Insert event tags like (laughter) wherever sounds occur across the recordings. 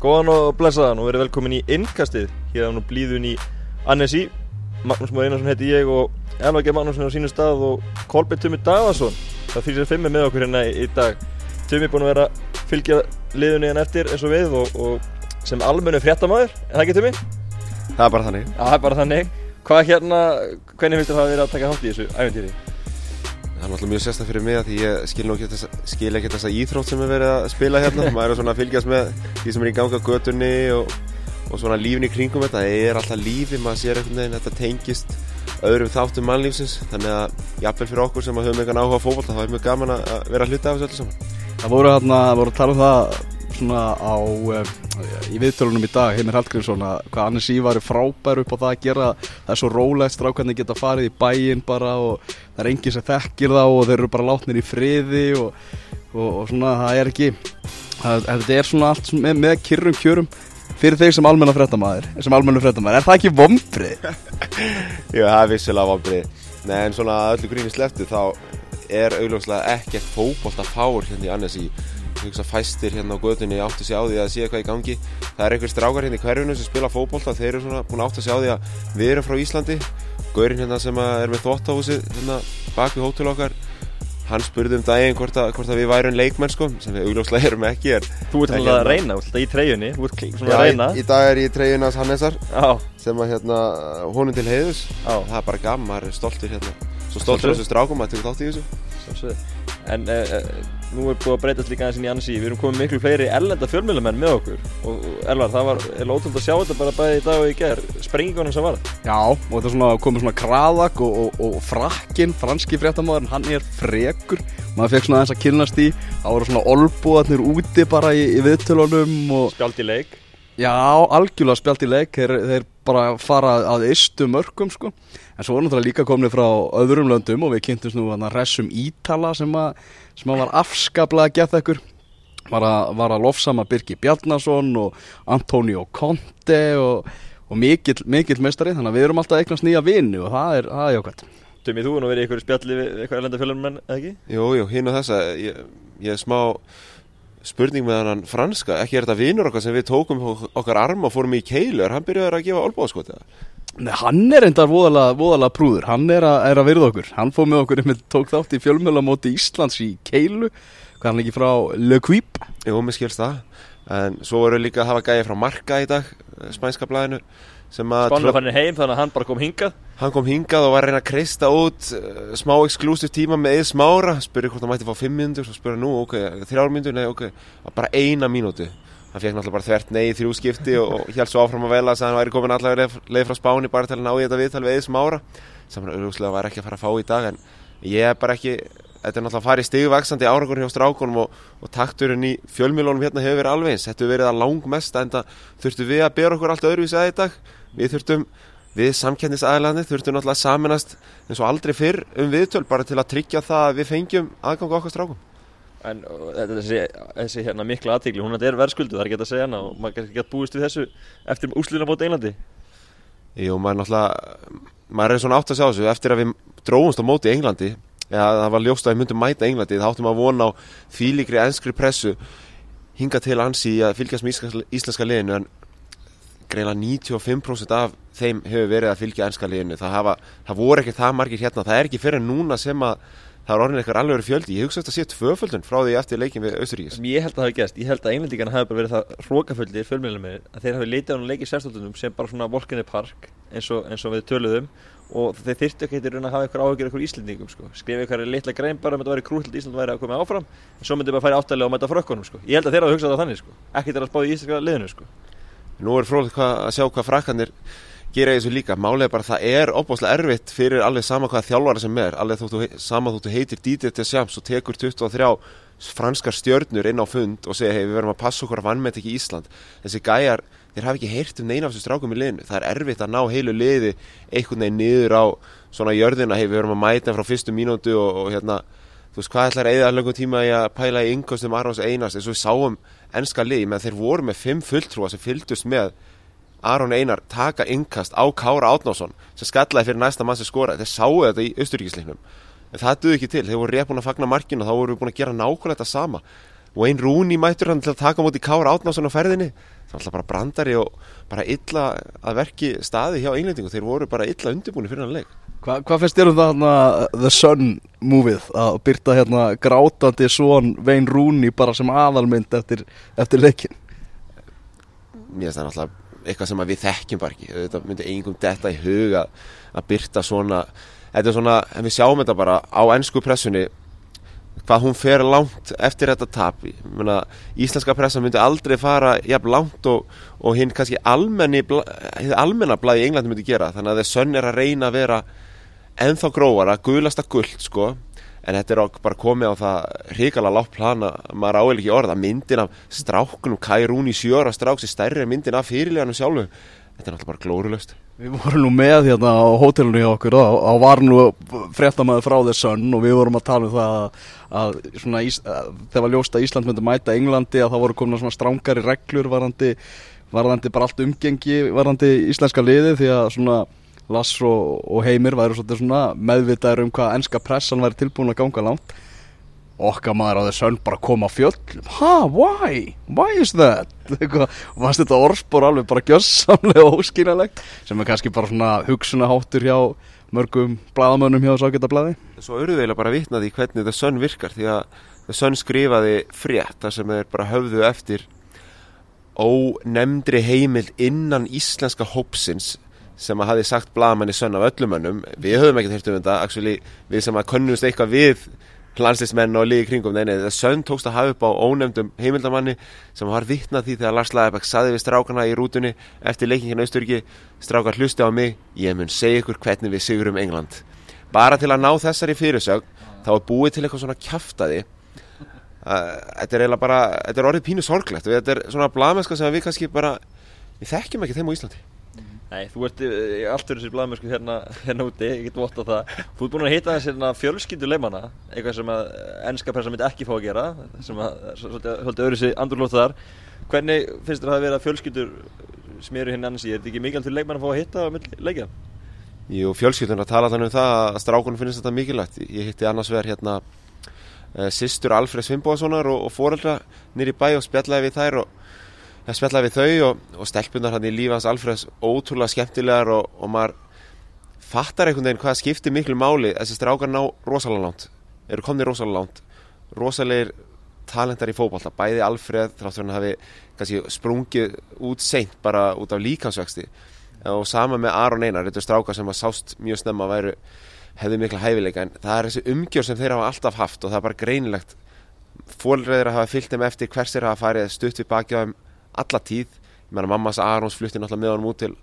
Góðan og blessaðan og verið velkomin í innkastið. Hér á nú blíðun í Annesi Magnús Már Einarsson heiti ég og G. Magnússon er á sínu stað og Kolbjörn Tumi Davarsson Það fyrir sér fimmir með okkur hérna í, í dag. Tumi er búin að vera að fylgja liðunni hann eftir eins og við og, og sem almennu fréttamaður, er það ekki Tumi? Það er bara þannig. Það er bara þannig. Hvað hérna, hvernig finnst þér það að vera að taka hátt í þessu æfintýri? Það er náttúrulega mjög sérstak fyrir mig að því ég skil, ekki þessa, þessa íþrótt sem er verið að spila hérna. (laughs) Maður er svona að fylgjast með því sem er í ganga götunni og, og svona lífin í kringum þetta. Er alltaf lífi, maður sér einhvern veginn þetta tengist öðrum þáttum mannlífsins. Þannig að jafnvel fyrir okkur sem höfum einhvern áhuga fókból þá er mjög gaman að vera að hluta af þessu öllu saman. Það voru hérna, voru að tala um það svona á, uh, í viðtölunum í dag, Heimir Hallgrímsson að hvað Annes Ívar er frábær upp á það að gera það er svo rólegt strákarnir geta farið í bæin bara og það er enginn sem þekkir þá og þeir eru bara látnir í friði og, og, og svona það er ekki það, þetta er svona allt með, með kyrrum kjörum fyrir þeir sem almenna frettamæður sem almenna frettamæður, er það ekki vombrið? (laughs) Jú, það er vissilega vombrið Nei, en svona öllu gríni sleftu þá er augljóslega ekkert fókbólt að fár hérna í Annes í hugsa fæstir hérna á gödunni átti sig á því að sé eitthvað í gangi. Það er einhver strákar hérna í hverjunu sem spila fókbólta þeir eru svona búin að átta sig á því að við erum frá Íslandi. Gaurin hérna sem er með þvóttahúsið hérna bak við hótel okkar hann spurði um daginn hvort að, hvort að við værum leikmenn sko sem við augljóslega erum ekki er, Þú ert alltaf að reyna, þú ert alltaf í treyjunni Þú ert svona að Já, reyna. í, í dag er ég treyjunas Hannesar Já, sem að hérna honum til heiðus já. Það er bara gaman, maður er stoltur hérna. Svo stoltur þessu strákum að tekur þátt í þessu. Sjálfsögðu. En uh, uh, nú er búið að breytast líka aðeins inn í Annecy Við erum komið miklu fleiri ellenda fjölmjölamenn með okkur. Og Elvar, það var ótrúld að sjá þetta bara bæði í dag og í ger Sprengingunum sem var. Já, og þetta er svona komið svona kraðak og, og, og frakkin, franski fréttamaður hann er frekur, maður fekk svona aðeins að kynnast í, það voru svona olbúðarnir úti bara í, í viðtölunum og Spjald í leik. Já, algjörlega spjalt í leik, þeir, þeir bara fara að ystu mörgum sko, en svo voru náttúrulega líka komnið frá öðrum löndum og við kynntumst nú að resum Ítala sem að, sem að var afskaplega gett ekkur var að, var að lofsama Birgi Bjarnason og Antonio Conte og, og mikill, mikill mestari þannig að við erum alltaf að eignast nýja vini og það er, það er jákvæmt Tumi, þú er nú verið í einhverju spjalli við eitthvað ellenda fjölmjölamenn, eða ekki? Jú, jú, hinn og þessa ég, ég er smá spurning með hann franska, ekki er þetta vinur okkar sem við tókum okkar arm og fórum í keilu. Er hann byrjaður að gefa olbóðskot Nei, hann er endar voðalega, voðalega prúður, hann er að, er að virða okkur. Hann fóð með okkur, (laughs) með tók þátt í fjölmjölamóti Íslands í Keilu hvað hann ekki frá Le Quip. Jú, mér skilst það. En svo voru líka að hafa gæði frá Marka í dag eh, spænska blæðinu sem að Spánlega fannir heim þannig að hann bara kom hingað. Hann kom hingað og var að reyna að kreista út uh, smá exklusív tíma með eða smára spurði hvort hann mætti fá 5 mínútur svo spurði hann nú, ok, 3 mínútur, nei, ok bara eina mínútu hann fekk náttúrulega bara þvert nei í þrjú skipti og, hélt svo áfram að vela að hann væri komin allavega leið, frá Spáni bara til að ná í þetta viðtal við eða smára. Sem hann auðvitað var ekki að fara að fá í dag en ég er bara ekki þetta er náttúrulega í stigvaksandi árakur hjá strákunum og, og takturinn í fjölmjölunum hérna hefur verið alveg eins, þetta hefur verið að langmest en það þurftu við að bera okkur allt öðruvísi að í dag. Við þurftum, við samkennisaðilarnir þurftum náttúrulega að saminast eins og aldrei fyrr um viðtöl bara til að tryggja það að við fengjum aðgang okkar strákum En þessi, þessi hérna mikla aðtíkli, hún er verðskuldu, það er ekki að segja hana og maður getur búist við þessu eftir úslina bóti Englandi. Jú, maður náttúrulega maður er svona átt að sjá þessu eftir að við dróumst á móti Englandi. Eða það var ljóst að við myndum mæta Englandi þá áttum að vona á þvílíkri enskri pressu hinga til ansi að fylgjast með íslenska, íslenska liðinu en greila 95% af þeim hefur verið að fylgja enska liðinu. Það, hafa, það voru ekki það margir hérna það er ekki fyrir núna sem að það er orðin eitthvað alveg fjöldi ég hugsa að þetta sé tvöföldun frá því eftir leikin við Austuríkis sem ég held að það hafi gæst, ég held að englendingarna hafi bara verið það hrókaföldir fjölmjölum að þeir hafi leitið á leikið sérstáttunum sem bara svona volkinni park eins og, eins og við töluðum og þeir þyrftu ekki eitthvað að hafa eitthvað áhugir eitthvað íslendingum sko. skrifa eitthvað litla grein bara um að þetta væri krúll Ísland væri að koma áfram en svo myndi bara færi áttalega og mæta frökkunum sko. ég held að þeir hafa hugsað það þannig sko. ekki þeir að spáði í íslenska liðinu sko. Nú er hvað- að sjá hvað frakkanir gera þessu líka. Er bara að það er opbáslega erfitt fyrir alveg sama hvað þjálfara sem er. Alveg þóttu, sama þóttu heitir Dieter Deschamps og tekur 23 franskar stjörnur inn á fund og segja hei við verðum að passa okkur að vannmeta ekki Ísland. Þessi gæjar, þeir hafa ekki heyrt um neina af þessu strákum í liðinu. Það er erfitt að ná heilu liði einhvern veginn niður á svona jörðina hei við verðum að mæta frá fyrstu mínútu og, og hérna þú veist hvað ætlar eða löngum tíma að pæla í yngkostum Arons Einars eins og við sáum ennska lið með þeir voru með fimm fulltrúa sem fylgdust með Aron Einar taka innkast á Kára Átnásson sem skallaði fyrir næsta mann sem skoraði. Þeir sáu þetta í austuríkisleiknum en það duði ekki til, þeir voru rétt búin að fagna markinu og þá voru við búin að gera nákvæmlega þetta sama. Wayne Rooney mættur hann til að taka á móti Kára Átnánsson á ferðinni. Það var alltaf bara brandari og bara illa að verki staði hjá englendingu þeir voru bara illa undirbúni fyrir hann leik. Hva, hvað finnst þér um það hérna The Sun movið að byrta hérna grátandi svon Wayne Rooney bara sem aðalmynd eftir, eftir leikin mér finnst það náttúrulega eitthvað sem við þekkjum bara ekki. Þetta myndi engum detta í huga að byrta svona þetta er svona, en við sjáum þetta bara á ennsku pressunni hvað hún fer langt eftir þetta tap. Muna, íslenska pressa myndi aldrei fara jafn langt og, og hinn kannski almenni, almenna blæði í Englandi myndi gera. Þannig að þeir sönn er að reyna að vera ennþá grófara, guðlasta gullt sko en þetta er bara komið á það hrikalega látt plana, maður áheil ekki orða. Myndin af strákunum, Kærún í sjóra stráks í stærri myndin af fyrirleganum sjálfu. Þetta er náttúrulega bara glórulöst Við vorum nú með hérna á hótelinu hjá okkur og, og var nú fréttamaður frá þess sönn og við vorum að tala um það að, að svona, ís, að, þegar var ljóst að Ísland myndi mæta Englandi að það voru komin svona strángari reglur varandi, varandi bara allt umgengi varandi íslenska liði því að svona Lass og, og Heimir væri svona meðvitaður um hvað ennska pressan væri tilbúin að ganga langt. Okkar maður á þess sönn bara koma fjöll ha, why, why is that? (laughs) Og fannst þetta orðspor alveg bara gjössamlega (laughs) óskynalegt sem er kannski bara svona hugsunaháttur hjá mörgum bladamönnum hjá Sákjöldablaði Svo þeirra bara vitnaði hvernig það sönn virkar því að það sönn skrifaði frétt þar sem þeir bara höfðu eftir ónemndri heimild innan íslenska hópsins sem að hafi sagt bladamanni sönn af öllumönnum við höfum ekkert hört um þetta. Actually, við sem að könnumst eitthvað við landslismenn og liði kringum neina það sönd tókst að hafa upp á ónefndum heimildamanni sem var vittnað því þegar Lars Læðabæk saði við strákana í rútunni eftir leikingin Austurki strákar hlusti á mig, ég mun segja ykkur hvernig við sigurum England. Bara til að ná þessari fyrirsög þá er búið til eitthvað svona kæftadi þetta er eiginlega bara þetta er orðið pínu sorglegt. Þetta er svona blamenska sem við kannski bara við þekkjum ekki þeim á Íslandi Nei, þú ert í allt fyrir þessi blæðmjösku hérna, hérna úti, ég get vott á það. Þú ert búin að hita þessi hérna fjölskylduleimana eitthvað sem að ennska pressa myndi ekki fá að gera sem að svolítið öðru sig andurlótt þar. Hvernig finnst þér að það að vera fjölskyldur smeru hinn annars í, er þetta ekki mikilvægt fyrir leikmann að fá að hitta á leikja? Jú, fjölskyldun að tala þannig um það að strákunum finnst þetta mikilvægt. Ég hitti annars vegar hérna uh, sýstur Alfred Svimboðssonar og, og foreldra nýri bæ og spjallaði við þær og að spjalla við þau og, og stelpunar hann í lífans Alfreds ótrúlega skemmtilegar og, og maður fattar einhvern veginn hvað skiptir miklu máli. Þessi strákar ná rosalega langt eru komni rosalega langt. Rosalegir talentar í fókbalta bæði Alfred þráttur hann hafi kannski sprungið út seint bara út af líkansvexti og sama með Aron Einar þetta er strákar sem að sást mjög snemma væru hefði mikla hæfileika. En það er þessi umgjör sem þeir hafa alltaf haft og það er bara greinilegt. Fólkreðir að hafa fyllt þeim eftir hversir hafa farið stutt við bakjáðum alla tíð. Ég meina mammas Arons flutti náttúrulega með honum út til,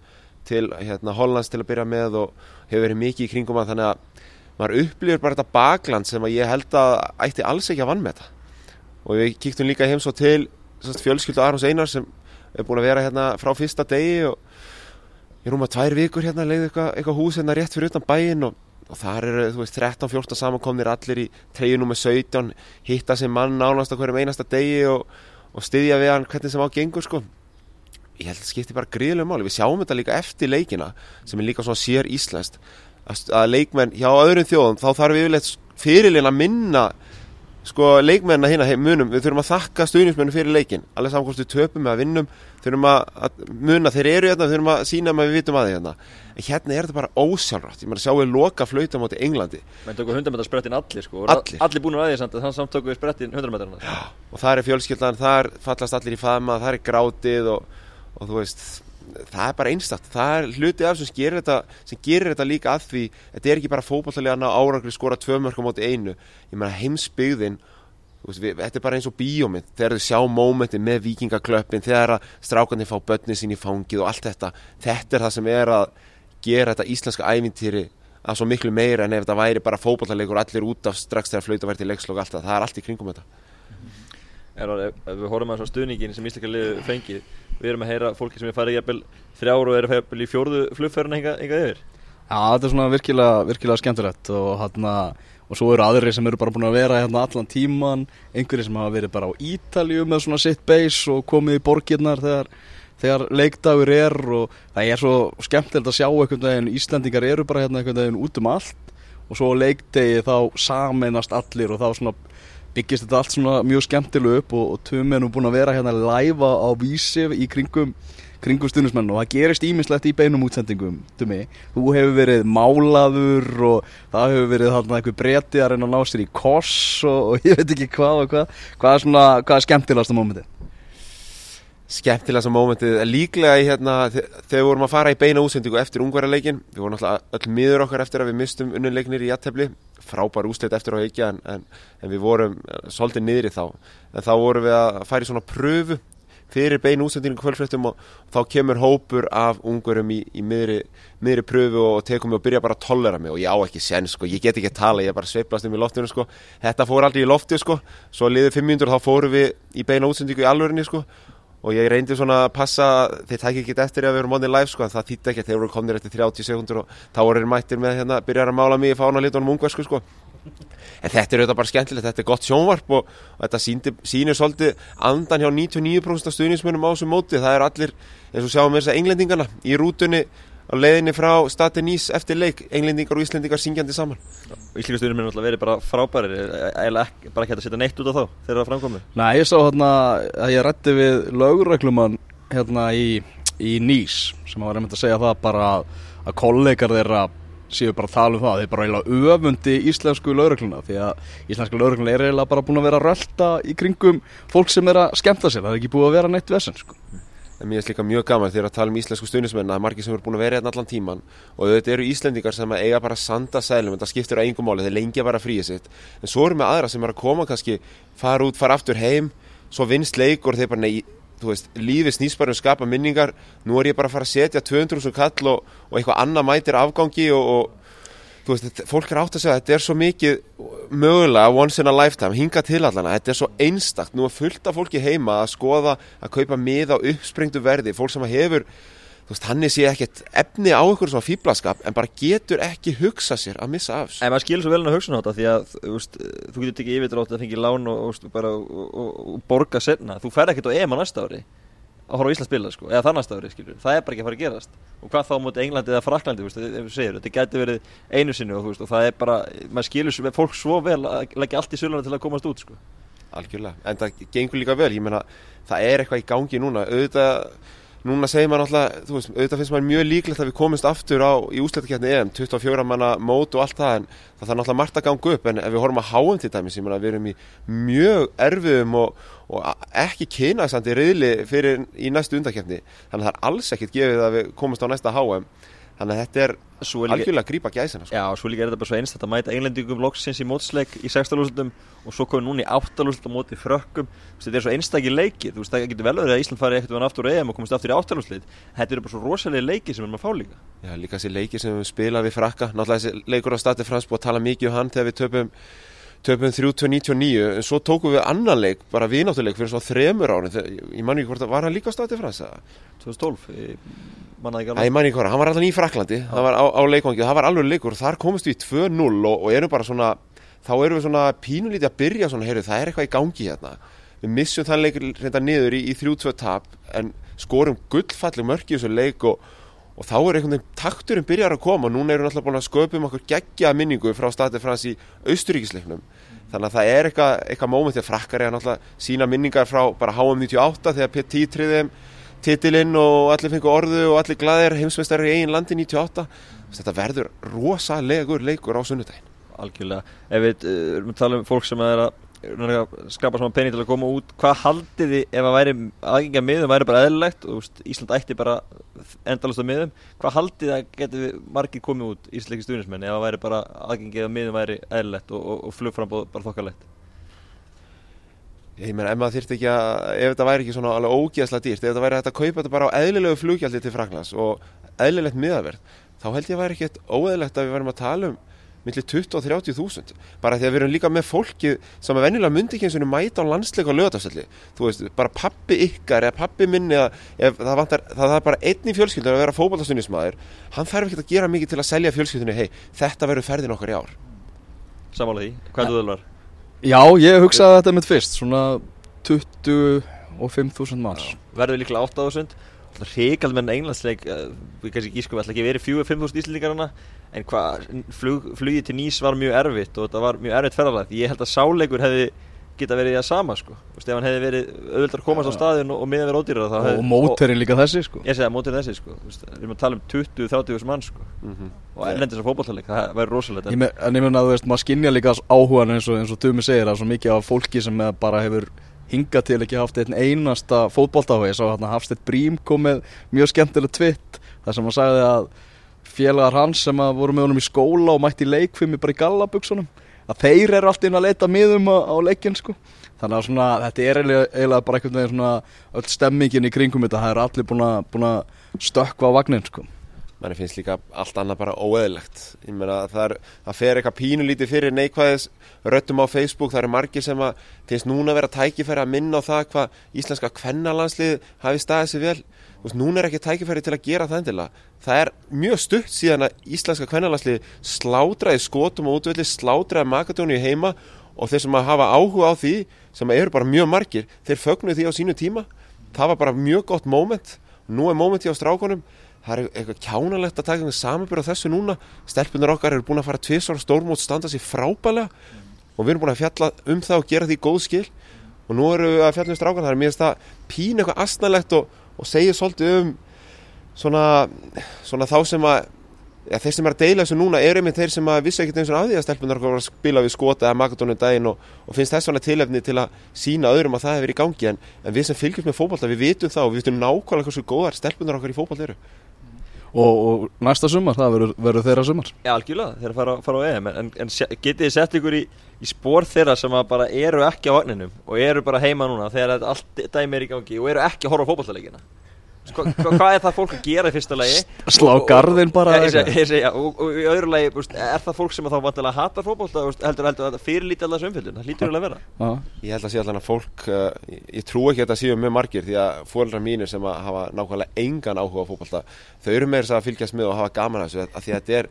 til hérna, Hollands til að byrja með og hefur verið mikið í kringum að þannig að maður upplýfur bara þetta bakland sem að ég held að ætti alls ekki að vann með þetta og við kíktum líka heims og til fjölskyldu Arons Einar sem er búin að vera hérna frá fyrsta degi og ég rúma tvær vikur hérna leiði eitthvað, eitthvað hús hérna rétt fyrir utan bæin og, og þar eru þú veist 13-14 samankomnir allir í treyjunum með 17 hitta sem mann nánast á hverjum einasta degi og og styðja við hann hvernig sem á gengur sko. Ég held að það skipti bara gríðilega máli. Við sjáum þetta líka eftir leikina sem er líka svona sér íslenskt að leikmenn hjá öðrum þjóðum þá þarf yfirleitt fyrirleina að minna sko leikmennina hérna munum við þurfum að þakka stuðnismennu fyrir leikin saman hvort við töpum eða vinnum þurfum að, að munna þeir eru hérna þurfum að sína að við vitum að því hérna. En hérna er þetta bara ósjálfrátt. Ég maður sjáu loka flauta moti Englandi? Menn tóku 100 metrar sprettin allir sko allir, allir búin að því samt þannig samt tóku við sprettin 100 metrar og það er fjölskyldan, það fallast allir í fama það er grátið og, og þú veist það er bara einstakt, það er hluti af sem gerir þetta, sem gerir þetta líka að því þetta er ekki bara fókbaltalega árangri skora tvö mörgum moti einu, ég meina heimsbyggðin Veist, við, þetta er bara eins og bíómið þegar þau sjá mómentin með vikingaklöppin þegar að strákarnir fá börnin sín í fangið og allt þetta, þetta er það sem er að gera þetta íslenska ævintýri að svo miklu meira en ef þetta væri bara fókbaltalegur allir út af strax þegar flauta væri til leikslokk allt það, það er allt í kringum þetta er, ef Við horfum að stuðningin sem íslenska liðu fengið við erum að heyra fólki sem er farið jæfnvel þrjáru og eru í fjórðu flugferðina hingað yfir. Já, þetta er svona virkilega, virkilega skemmtilegt og hann að og svo eru aðri sem eru bara búin að vera hérna allan tíman, einhverju sem hafa verið bara á Ítalju með svona sitt base og komið í borgirnar þegar, þegar leikdagur er og það er svo skemmtilegt að sjá einhvern veginn, Íslandingar eru bara hérna einhvern veginn út um allt og svo leikdegi þá sameinast allir og þá svona byggist þetta allt svona mjög skemmtilega upp og, og Tumi er nú búin að vera hérna live á, vísi í kringum kringum stundismenn og það gerist ímislegt í beinum útsendingum Tumi, þú hefur verið málaður og það hefur verið þarna eitthvað breytið að reyna að ná sér í koss og, og ég veit ekki hvað og hvað hvað er svona, hvað er skemmtilegast á mómenti? Skemmtilegast mómentið líklega í hérna þe- þegar við vorum að fara í beina útsendingu eftir ungverðarleikin við vorum alltaf öll miður okkar eftir að við mistum unnunleiknir í jættefli frábær úslit eftir á ekki en, en, en við vorum eh, svolítið niðri þá. En þá vorum við að fara í svona pröfu fyrir beina útsendingu kvöldfréttum og, og þá kemur hópur af ungurum í, í miðri, miðri pröfu og tekum mig og byrja bara að tollera mig og ég á ekki sen sko, ég get ekki að tala, ég bara sveiflast um í loftinu sko, þetta fór aldrei í lofti sko, svo liðið fimm mínútur þá fórum við í beina útsendingu í alvörinni sko og ég reyndi svona að passa þeir tækja ekki eftir að við erum onni live sko en það þýtti ekki að þeir voru komnir eftir 30 sekundur og þá voru þeir mættir með hérna byrjar að mála mig í fána litunum ungversku sko. En þetta er auðvitað bara skemmtilegt, þetta er gott sjónvarp og, og þetta sýndi, sýnir svolítið andan hjá 99% af stuðnismönum á þessu móti. Það er allir, eins og sjáum við þess að englendingana í rútunni á leiðinni frá Stati Nýs eftir leik, englendingar og íslendingar syngjandi saman. Íslingastunum er náttúrulega verið bara frábærir. Eða ekki, bara ekki hægt að setja neitt út á þá þegar það framkomi Nei, ég sá hérna að ég rætti við lögreglumann hérna í, í Nýs sem var einmitt að segja það bara að, að kollegar þeirra séu bara að tala um það, þeir bara eiginlega öfundi íslensku lögregluna því að íslensku lögregluna er eiginlega bara búin að vera rölda í kringum fólk sem er að skemmta sér, það er ekki búið að vera neitt vesen sko. En mér er líka mjög gaman þegar að tala um íslensku stuðnismenn að margir sem eru búin að vera hérna allan tíman og þetta eru Íslendingar sem eiga bara sanda sælum en það skiptir á engum máli, þeir lengja bara fríið sitt. En svo eru með aðra sem er að koma kannski fara út, fara aftur heim svo vinst leikur þeir bara nei, veist, lífi snýst bara um skapa minningar nú er ég bara að fara að setja 200.000 kall og, og eitthvað annað mætir afgangi og, og þú veist, fólk er átt að segja að þetta er svo mikið mögulega once in a lifetime, hinga til allana þetta er svo einstakt, nú er fullt af fólki heima að skoða, að kaupa mið á uppsprengtu verði, fólk sem hefur þú veist, hann er sér ekkert efni á ykkur svona fýblaskap, en bara getur ekki hugsa sér að missa af þessu. En maður skilur svo vel hann að hugsa þetta því að veist, þú getur tekið yfirdrátt að fengi lán og, og, bara, og, og, og borga senna þú fer ekkert á EM á næsta ári að horfa á Ísland spila sko, eða ári skilur það er bara ekki að fara að gerast. Og hvað þá móti Englandi eða Fraklandi, þetta getur verið einu sinni og veist og það er bara maður skilur svo, fólk svo vel að leggja allt í söluna til að komast út sko. Algjörlega, en það gengur líka vel, ég meina það er eitthvað í gangi núna, auðvitað núna segir maður náttúrulega, þú veist, auðvitað finnst maður mjög líklegt að við komumst aftur á í úslættakjarni EM, 24 manna mót og allt það, en það þarf náttúrulega margt að ganga upp. En ef við horfum að háum til dæmis, ég meina við erum í mjög erfiðum og, og ekki kynaðsandi reyðli fyrir í næstu undakjarni, þannig að það er alls ekkert gefið að við komumst á næsta HM þannig að þetta er algjörlega að grípa gæsina sko. Já, og svo líka er þetta bara svo einstætt að mæta englendingum loksins í mótsleik í sextalúslutum og svo komið núna í áttalúslutum á móti frökkum. Þetta er svo einstakir leikir þú veist, það getur vel verið að Ísland fari ekkert aftur á EM og komist aftur í áttalúslit þetta eru bara svo rosalega leikir sem við erum að fá líka. Já, líka þessi leikir sem við spilað við frakka. Náttúrulega þessi leikur á stati frans búið að tala mikið um hann þegar við töpum töpum 3-2-99 en svo tókum við annan leik, bara vináttuleik fyrir svona þremur árin, ég man ekki hvort að var hann líka á stati frans eða? 2012, ég mannaði ekki Æ, alveg ég man ekki hvort, hann var alltaf í Fraklandi það var á, á leikvangi, það var alveg leikur. Þar komumst við í 2-0 og, og erum bara svona þá erum við svona pínulítið að byrja svona, heyrðu, það er eitthvað í gangi hérna. Við missum þann leik reynda niður í, í 3-2 tap en skorum gullfalleg mörk í þessu leik og, og þá er einhvern veginn takturinn byrjar að koma. Og núna erum við alltaf búin að sköpum okkur geggja minningu frá stati frans í austuríkisleiknum þannig að það er eitthvað, eitthvað móment þegar frakkar er náttúrulega sína minningar frá bara HM98 þegar P10 triðum titilinn og allir fengu orðu og allir glæðir heimsmeistari í eigin landi 98 þetta verður rosalegur leikur á sunnudaginn. Algjörlega. Ef við uh, erum að tala um fólk sem er að skapa svona pening til að koma út. Hvað haldið þið ef að væri aðgengja miðum væri bara eðlilegt? Og Ísland ætti bara endalast á miðum. Hvað haldið að getur margir komið út íslenski stuðnismenn ef að væri bara aðgengja miðum væri eðlilegt og, og, og flugframbóð bara þokkalegt? Ég meina ef maður þyrfti ekki að ef þetta væri ekki svona alveg ógeðslega dýrt ef þetta væri hægt að kaupa þetta bara á eðlilegu fluggjaldi til Fraklands og eðlilegt miðaverð þá held ég að væri ekkert óeðlilegt að við værum að tala um millir 20 og 30 þúsund. Bara því að við erum líka með fólkið sem að venjulega myndi ekki eins og mæta á landsleik á lögatastelli þú veist, bara pappi ykkar eða pappi minni eða ef það, vantar, það er bara einn í fjölskyldun að vera fótballtastunnismæður hann þarf ekki að gera mikið til að selja fjölskyldunni hei, þetta verður ferðin okkar í ár. Samála því, hvað þú þölvar? Já, ég hugsaði þetta með fyrst Svona 25.000 manns. Verður líklega 8.000 Ríkald með englandsleik uh, Við kannski gískum alltaf ekki verið 4-5.000 íslendingarna En hvað, flug, flugið til Nýs var mjög erfitt Og þetta var mjög erfitt ferðarlega Ég held að sáleikur hefði geta verið í það sama sko. Ef hann hefði verið auðvitað að komast á staðin og, og miða verið ódýrar hefði og móterinn líka þessi sko. Ég segi að mótir þessi sko, við erum að tala um 20-30 þúsund mann sko. Og ellendis að fótballtaleik, það væri me- En ég meina að þú veist, maður skynja líka áhugan eins og, eins og Tumi segir að svo mikið af fólki sem eh, bara hefur hingað til ekki haft einn einasta fótboltáhuga, ég sá hérna Hafstedt Brím kom með mjög skemmtileg tvitt þar sem hann sagði að félagar hans sem að voru með honum í skóla og mætti leikfimi bara í gallabuksunum að þeir eru alltaf inn að leita miðum á, á leikinn sko. Þannig að svona, þetta er eiginlega, bara einhvern veginn svona öll stemmingin í kringum þetta, það er allir búin að, stökkva á vagnin sko manni finnst líka allt annað bara óeðlegt ég meina það, er, það fer eitthvað pínulítið fyrir neikvæðis röttum á Facebook. Það eru margir sem að finnst núna vera tækifæri að minna á það hvað íslenska kvennalandslið hafi staðið sér vel. Veist, núna er ekki tækifæri til að gera það endilega. Það er mjög stutt síðan að íslenska kvennalandslið slátraði skotum og útvöldi slátraði makadónu í heima og þeir sem að hafa áhuga á því sem eru bara mjög margir þeir fögnuð því á sínu tíma. Það var bara mjög gott moment. Nú er momenti á strákonum það er eitthvað kjánalegt að taka einhvern samanbyrð á þessu núna. Stelpunar okkar eru búin að fara tvisar stórmót standa sér frábælega og við erum búin að fjalla um það og gera því góð skil. Og nú eru við að fjalla um strákan það er mér finnst það pín eitthvað astnalegt og, og segja svolítið um svona, svona þá sem að ja, þeir sem er að deila þessu núna eru einmitt þeir sem að vissu ekkert eins og að því að stelpunar okkar var að spila við skota eða makadónum daginn og, og finnst þess svona tilefni til að sína öðrum að það hefur verið í gangi. En, en við sem fylgjum með fótbolta við vitum það og við vitum nákvæmlega hversu góðar stelpunar okkar í fótboll eru og, og næsta sumar, það verður, verður þeirra sumar. Já, algjörlega, þeir fara, fara á EM. En, en getið þið sett ykkur í, í spór þeirra sem bara eru ekki á vagninum og eru bara heima núna þegar allt dæmi er í gangi og eru ekki að horfa á fótballtaleikina Hva, hva, hvað er það fólk að gera í fyrsta lagi Slá Og- og- garðinn bara ja, ég, eitthvað. seg, ég segja, og, og í öðru lagi er það fólk sem að þá vantilega hatar búst, heldur heldur að það fyrirlíti alltaf þessu umfyllun það lítur vel að vera Já. Ég held að sé allan að fólk, uh, ég, trú ekki að þetta séu mjög margir því að fóreldrar mínir sem að hafa nákvæmlega engan áhuga á fótbolta þau eru meira þess að fylgjast með og hafa gaman að þessu að því að þetta er,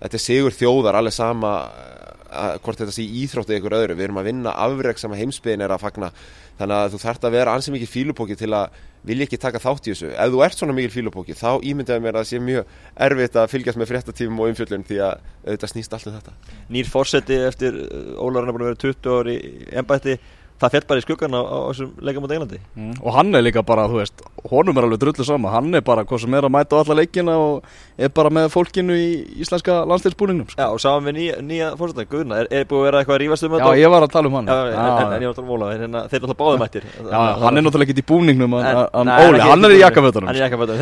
þetta er sigur þjóðar alveg sama uh, að, hvort þetta sé íþróttu ykkur öðru. Við erum að vinna afreg sem að heimsbyðin er að fagna. Þannig að þú þarft að vera ansið mikið fílupóki til að vilja ekki taka þátt í þessu. Ef þú ert svona mikið fílupóki þá ímyndaði mér að það sé mjög erfitt að fylgjast með fréttatímum og umfjöllun því að auðvitað snýst allt um þetta. Nýr fórseti eftir uh, Ólar hann er búin að vera 20 ári ennbætti það fell bara í skuggan á, þessum leikum á Englandi. Mm. og hann er líka bara, þú veist honum er alveg drullu sama, hann er bara hvað sem er að mæta á alla leikina og er bara með fólkinu í íslenska landstilsbúningnum sko. Já, og sáum við nýja, nýja fórseta, Guðna, er, er búið að vera eitthvað að rífast um Já, þetta? ég var að tala um hann. Já, en, en, en já, ég var að tala um Óla, en hérna, þeir eru alltaf báðum mættir. Já, hann er náttúrulega ekki í búningnum nei, Óli, hann er í jakkafötunum Hann er í jakkafötunum,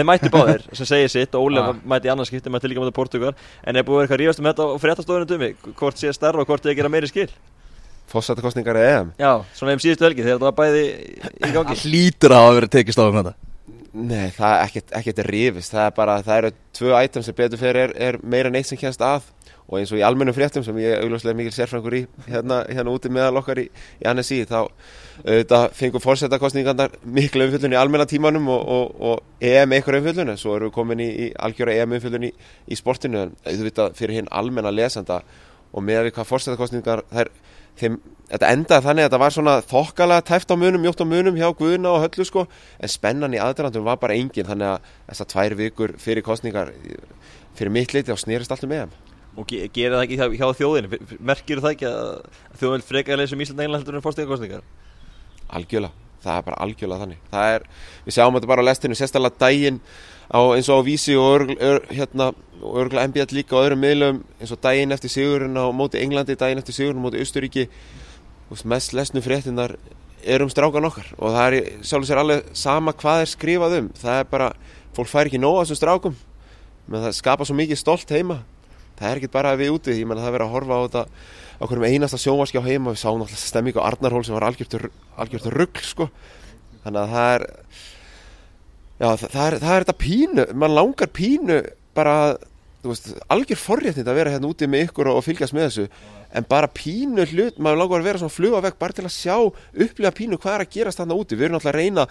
(laughs) Fósættakostningar eða EM. Já, svona um síðustu helgi þegar þetta var bæði í gangi. hann hlýtur að hafa verið tekist á um þetta Nei, það er ekkert, ekkert rifist, það er bara, það eru tvö item sem betur fyrir er, er meira en eitt sem kennst að. Og eins og í almennum fréttum sem ég augljóslega mikil sérfrangur í hérna, hérna úti meðal okkar í, í NSI þá auðvitað fengum fórsetakostningarnar miklu umfjöllun í almenna tímanum og, og, og EM einhver umfjöllun en svo erum við komin í, í algjöra EM umfjöllun í, í sportinu. En auðvitað fyrir hinn almenna lesanda og með við hvað fórsetakostningar þær, þeim, þetta endaði þannig að þetta var svona þokkalega tæft á munum, mjótt á munum hjá Guðuna og Höllu sko. En spennan í aðdrandum var bara engin þannig að þessar tvær vikur fyrir kostningar fyrir mitt leiti á snerist allt um EM. Og ge gera það ekki hjá, hjá þjóðinu merkir það ekki að, þjóðin vil freka leysum Ísland England heldur en fórstíðarkostningar algjörlega, það er bara algjörlega þannig. Það er, við sjáum þetta bara á lestinu sérstaklega daginn á, eins og á vísi og örgl, ör, hérna, og örgulega MBL líka og öðrum miðlum eins og daginn eftir sigurinn á móti Englandi daginn eftir sigurinn á móti Austuríki mest lesnu fréttinnar er um strákan okkar. Og það er sjálf sér alveg sama hvað er skrifað um. Það er bara, fólk fær ekki nóg af þessum strákum. Menn það skapa svo mikið stolt heima. Það er ekki bara við úti, ég menna það er verið að horfa á þetta á hverjum einasta sjónvarski á heima. Við sáum náttúrulega stemmingu á Arnarhól sem var algjört, algjört rugg sko. Þannig að það er já það, er, það er þetta pínu mann langar pínu bara þú veist, algjör forréttind að vera hérna úti með ykkur og, fylgjast með þessu en bara pínu hlut, maður langar að vera svona fluga vekk bara til að sjá, upplifa pínu hvað er að gerast þarna úti, við erum náttúrulega að reyna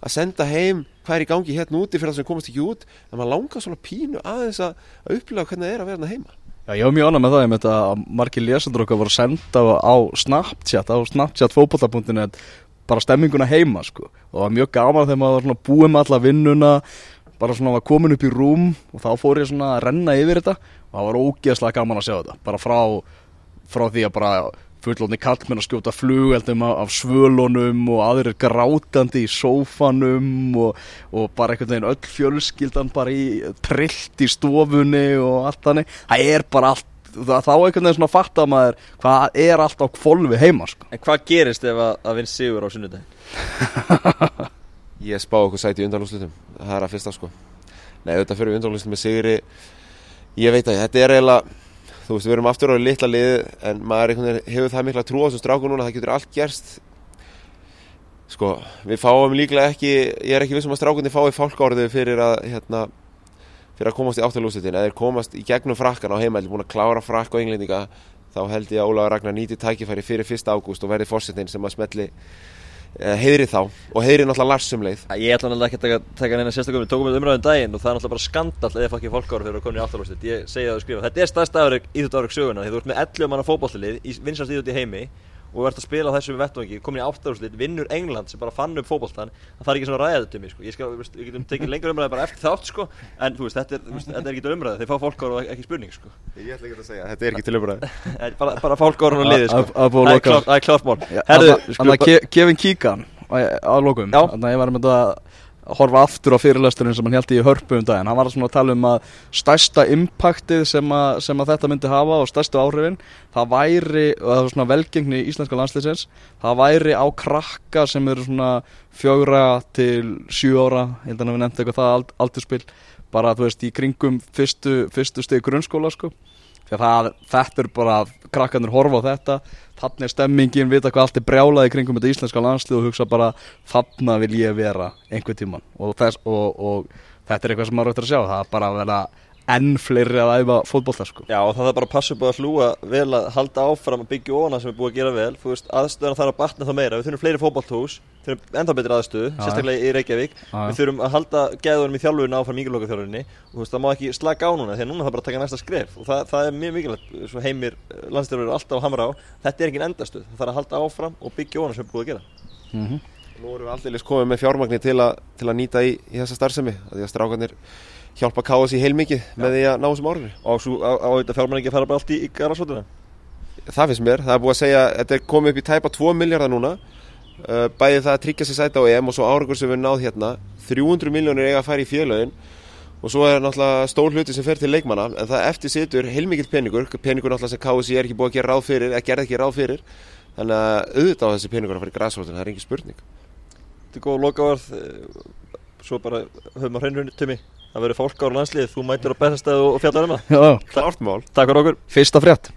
að senda heim hvað er í gangi hérna úti fyrir það sem komast ekki út, en maður langar svona pínu aðeins að, að upplifa hvernig það er að vera hérna heima. Já, ég var mjög ánægð með það, ég með þetta að margir lesendur okkar voru senda á Snapchat, á Snapchat fótbolta.net bara stemminguna heima, sko. Og það var mjög gaman þegar maður var svona búið með alla vinnuna bara svona var komin upp í rúm og þá fór ég svona að renna yfir þetta. Og það var ógeðslega gaman að sjá þetta bara frá, frá því að bara fullóni kallmenn að skjóta flugeldum af, svölunum og aðrir grátandi í sófanum og, og bara einhvern veginn öll fjölskyldan bara í trillt í stofunni og allt þannig. Það er bara allt þá einhvern veginn svona fattar maður hvað er allt á kvolvi heima sko. En hvað gerist ef að, að vinn sigur á sunnudaginn? (laughs) Ég spá okkur sæti í undanlúslutum Það er að fyrsta sko Nei, auðvitað fyrir undanlúslutum með Sigri Ég veit að þetta er eiginlega Þú veist, við erum aftur á litla liði En maður hefur það mikla trú á þessum stráku núna Það getur allt gerst Sko, við fáum líklega ekki Ég er ekki vissum að strákunni fái fálkárðu fyrir að hérna, Fyrir að komast í áttalúslutin Eða komast í gegnum frakkan á heimæli Búin að klára frakk og englendinga Þá held ég að Ólaður Ragnar nýti tækifæri fyrir 1. ágúst og verði fórsetin sem að smetli heiðri þá og heiðri náttúrulega larsum leið Ég ætla náttúrulega ekki að taka, neina sérstaklega Við tókum við umræðum daginn og það er náttúrulega bara skandall eða fokkin fólkáru við erum komin í aftalústit Ég segja það og skrifa Þetta er stærst afreg íþjótt áreg söguna Því þú ert með 11 manna fótballtilið í vinsast íþjótt í heimi og ert að spila á þessum vettvangi komin í aftalústit, vinnur England sem bara fann upp fótballtan það er ekki svona ræðið til mig sko. Ég skal, við við getum tekið lengur umræði bara eftir þátt sko. en þú veist, þetta er, þú veist, þetta er ekki til umræði þeir fá fólkáru og ekki spurning sko. Ég ætla ekki að segja, þetta er ekki til umræði (laughs) En bara, bara fólkáru og liði sko. Það er er klárt mál Herðu, að Ke- Kevin Keegan á lokum Já. Þannig að ég var með að horfa aftur á fyrirlesturinn sem hann held í hörpu um daginn. Hann var svona að tala um að stærsta impactið sem að, sem að þetta myndi hafa og stærstu áhrifin það væri, og það var svona velgengni í íslenska landsliðsins það væri á krakka sem eru svona fjögra til sjú ára ég held að við nefndi eitthvað það ald, aldurspil bara þú veist í kringum fyrstu, fyrstu stið grunnskóla sko. Það, þetta er bara krakkarnir horfa á þetta þannig er stemmingin, vita hvað allt er brjálað í kringum þetta íslenska landslið og hugsa bara þarna vil ég vera einhvern tíman og, þess, og, og þetta er eitthvað sem maður áttur að sjá. Það er bara að vera enn fleiri að æfa fótbolta sko. Já og það er bara að passa upp á að hlúa vel að halda áfram að byggja ofana sem er búið að gera vel. Þú veist, aðstöðuna þarf að batna það meira. Við þurfum fleiri fótballtús, þurfum ennþá betri aðstöðu, sérstaklega í Reykjavík. Já. Við þurfum að halda gæðunum í þjálfurinn áfram mikilvæga þjálfurinni Og þú veist, það má ekki slaka á núna, að núna það bara taka næsta skref. Og það, það er mjög mikilvægt, svo heimir landstjálfur er alltaf að þarf að halda áfram og byggja ofana sem búið að gera Nú erum við alltaf komið með fjármagni til, a, til að nýta í, í þessa starfsemi að því að strákanir hjálpa KSI heilmikið með því að ná þessum árunni Og svo á, þetta fjármann ekki að fara bara allt í, í garasvotuna Það finnst mér, það er búið að segja þetta er komið upp í tæpa 2 miljardar núna. Uh, bæði það að tryggja sér sæti á EM og svo árangur sem við náð hérna. 300 miljónir eiga að fara í félögin. Og svo er náttúrulega stór hluti sem fer til leikmanna. En það eftir situr heilmikill peningur. Peningur náttúrulega sem KSI er ekki búið að gera ráð fyrir eða gerði ekki ráð fyrir. Þannig að auðvitað á þessi peningur að fara í græsrótin, það er engin spurning. Þetta er góð lokavarð Svo bara höfum að hreinu tumi Það verður fólk á landslið, þú mætir á bestastæðu og fjallar um það. Já, Klárt mál. Takk fyrir okkur. Fyrsta frétt